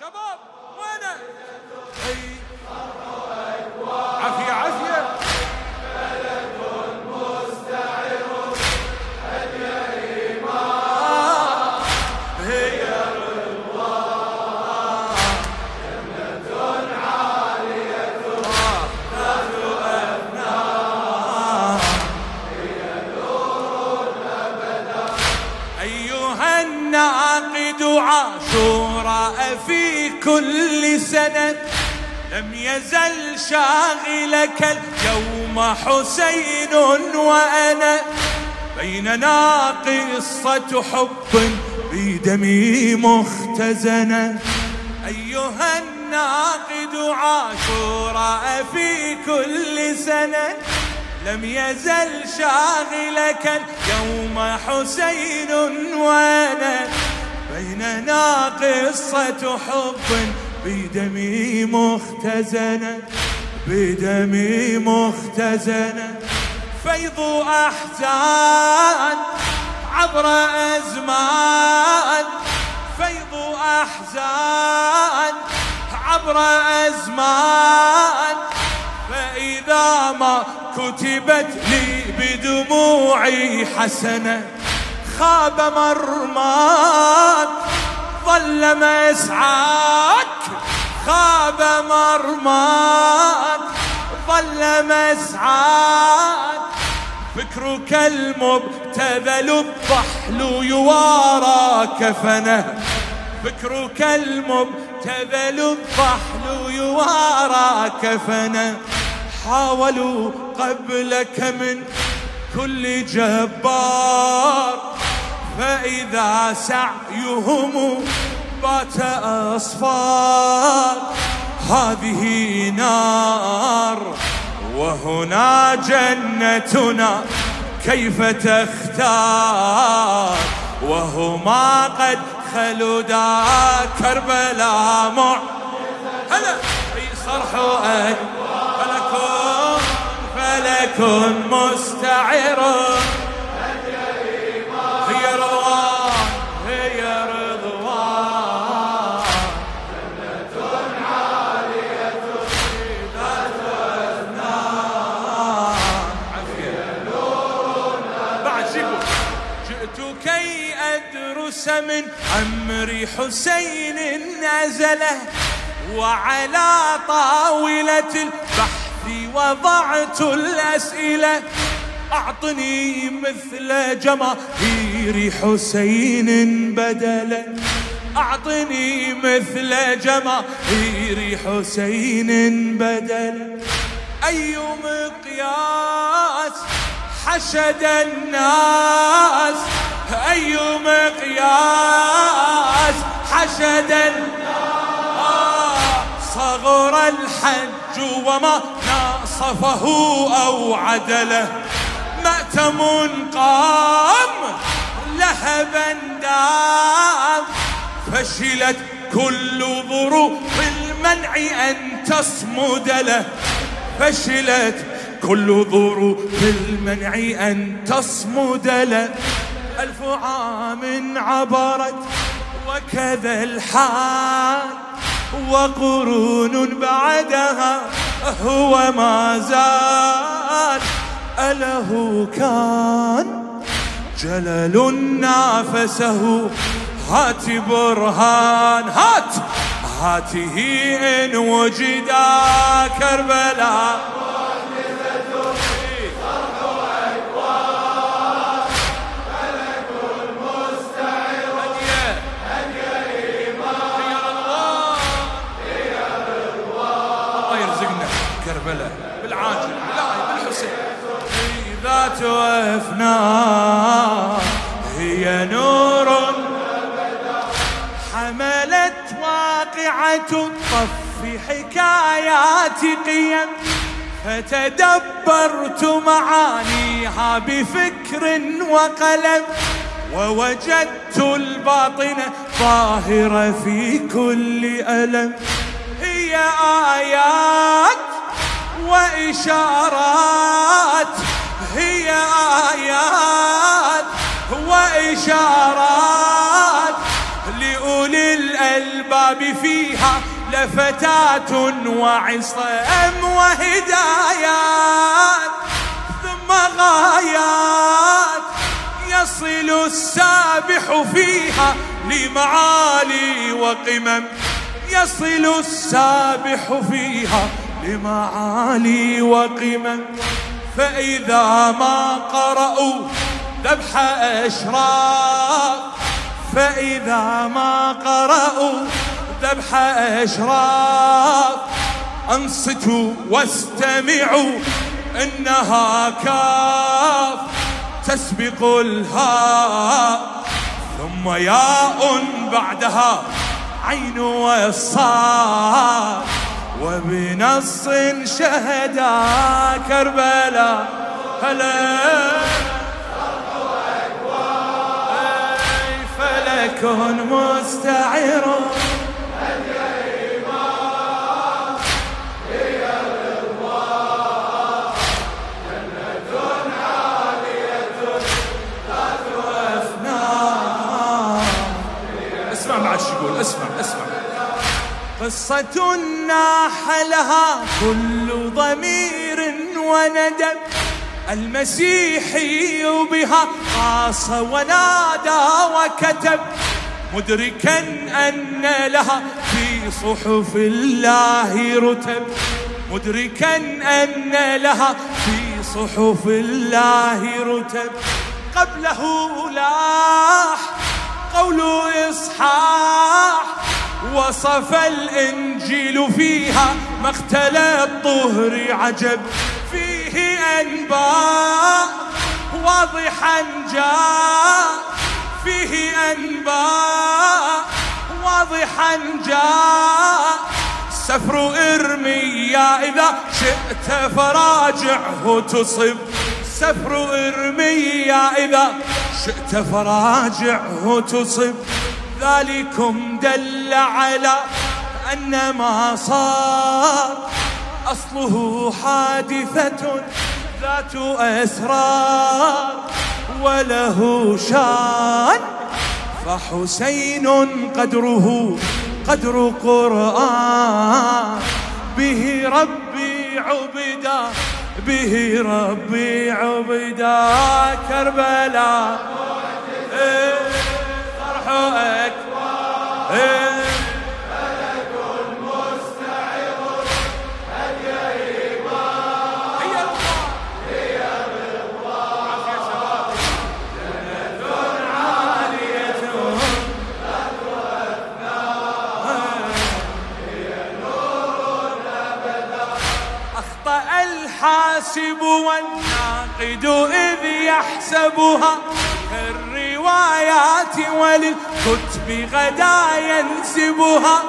شباب وينه الناقد عاشوراء في كل سنة لم يزل شاغلك اليوم حسين وأنا. بيننا قصة حب بدمي مختزنة أيها الناقد عاشوراء في كل سنة لم يزل شاغلك اليوم حسين وأنا. بيننا قصة حب بدمي مختزنة بدمي مختزنة فيض أحزان عبر أزمان. فيض أحزان عبر أزمان. فإذا ما كتبت لي بدموعي حسنة خاب مرماك ظل مسعاك خاب مرماك ظل مسعاك. فكرك المبتذل الضحل يوارى كفنه فكرك المبتذل الضحل يوارى كفنه حاولوا قبلك من كل جبار فإذا سعيهم بات أصفار هذه نار وهنا جنتنا. كيف تختار؟ وهما قد خلدا كربلاء مع هلا. في صرح فلكن فلكن مستعر. أدرس من أمر حسين نزله وعلى طاولة البحث وضعت الأسئلة. أعطني مثل جماهير حسين بدلا. أعطني مثل جماهير حسين بدلا. أي مقياس حشد الناس؟ أي مقياس؟ حشد الناس صغر الحج وما ناصفه أو عدله. مأتم قام لهبا دام. فشلت كل ظروف المنع أن تصمد له. فشلت كل ظروف المنع أن تصمد له. ألف عام عبرت وكذا الحال وقرون بعدها هو ما زال. أله كان جلل نافسه. هات برهان هات. هاته إن وجدا كربلاء. وفنا هي نور حملت واقعة الطف حكايات قيم. فتدبرت معانيها بفكر وقلم. ووجدت الباطن ظاهرة في كل ألم. هي آيات وإشارات هي آيات وإشارات لأولي الألم الباب فيها لفتات وعصام وهدايات ثم غايات يصل السابح فيها لمعالي وقمم. يصل السابح فيها لمعالي وقمم. فإذا ما قرأوا ذبح أشراف فإذا ما قرأوا ذبح أشراف أنصتوا واستمعوا إنها كاف تسبق الهاء ثم ياء بعدها عين والصاد وبنص شهدا كربلاء. هلا. فلك مستعر قصة ناح لها كل ضمير وندم المسيحي بها قاص ونادى وكتب مدركا أن لها في صحف الله رتب. مدركا أن لها في صحف الله رتب. قبله لاح قول إصحاح وصف الإنجيل فيها مقتل الطهر عجب. فيه أنباء واضحا جاء. فيه أنباء واضحا جاء. سفر إرميا إذا شئت فراجعه تصب. سفر إرميا إذا شئت فراجعه تصب. ذلكم دل على أن ما صار. أصله حادثة ذات أسرار وله شان. فحسين قدره قدر قرآن. به ربي عبدا به ربي عبدا. كربلاء. أخطأ الحاسب والناقد إذ يحسبها الروايات وللكتب غدا ينسبها.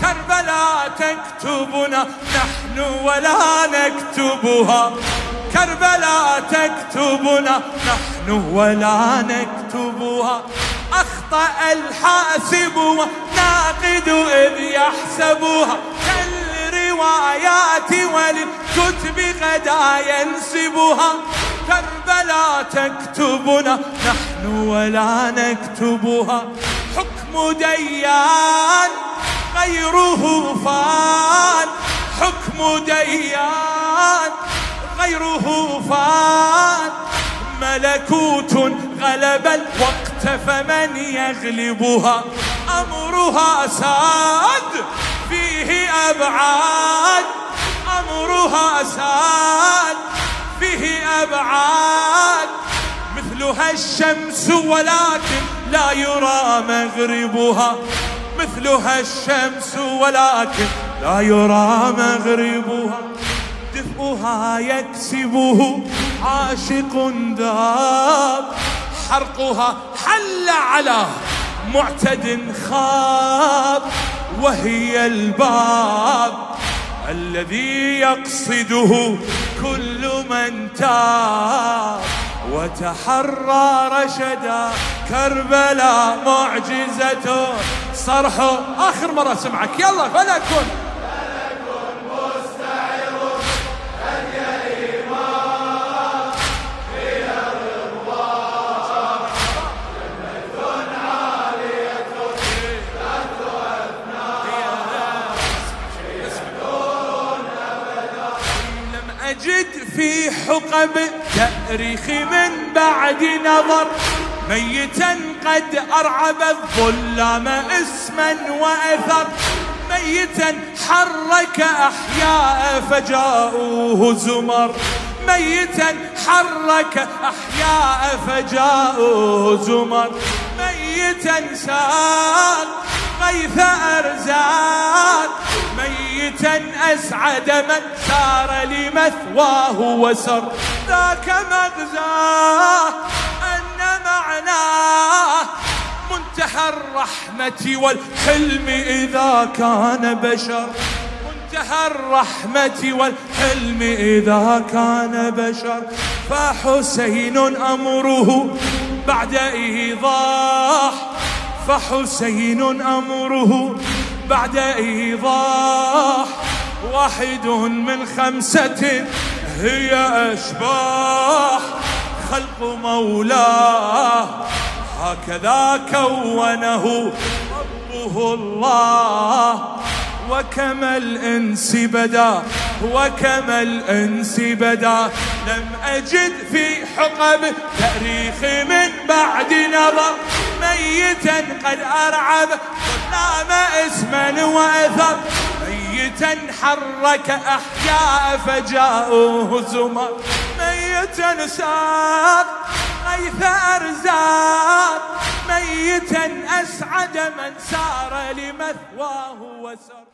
كربلاء تكتبنا نحن ولا نكتبها. كربلاء تكتبنا نحن ولا نكتبها. أخطأ الحاسب والناقد إذ يحسبها. كالروايات وللكتب غدا ينسبها. كربلاء تكتبنا نحن ولا نكتبها. حكم ديان غيره فان. حكم ديان غيره فان. ملكوت غلب الوقت فمن يغلبها. أمرها ساد فيه أبعاد. أمرها ساد فيه أبعاد. مثلها الشمس ولكن لا يرى مغربها. مثلها الشمس ولكن لا يرى مغربها. دفئها يكسبه عاشق ذاب حرقها حل على معتد خاب. وهي الباب الذي يقصده كل من تاب. وتحرى رشدا كربلاء معجزته. صرح آخر مرة سمعك يلا فلك أجد في حقب تأريخ من بعد نظر ميتا قد أرعب الظلام اسما وأثر. ميتا حرك أحياء فجاءوه زمر. ميتا حرك أحياء فجاءوه زمر. ميتا ساق غيث أرزاق. ميتا أسعد من سار لمثواه وسر. ذاك مغزاه أن معناه. منتهى الرحمة والحلم إذا كان بشر. منتهى الرحمة والحلم إذا كان بشر. فحسين أمره بعد إيضاح. فحسين أمره بعد إيضاح. واحد من خمسة هي أشباح. خلق مولاه. هكذا كونه ربه الله. وكما الإنس بدا وكما الإنس بدا. لم أجد في حقب تأريخ ميتا قد أرعب. ظلام اسما وأثر. ميتا حرك أحياء فجاءوه زمر. ميتا ساق غيث أرزاق. ميتا أسعد من سار لمثواه وسر.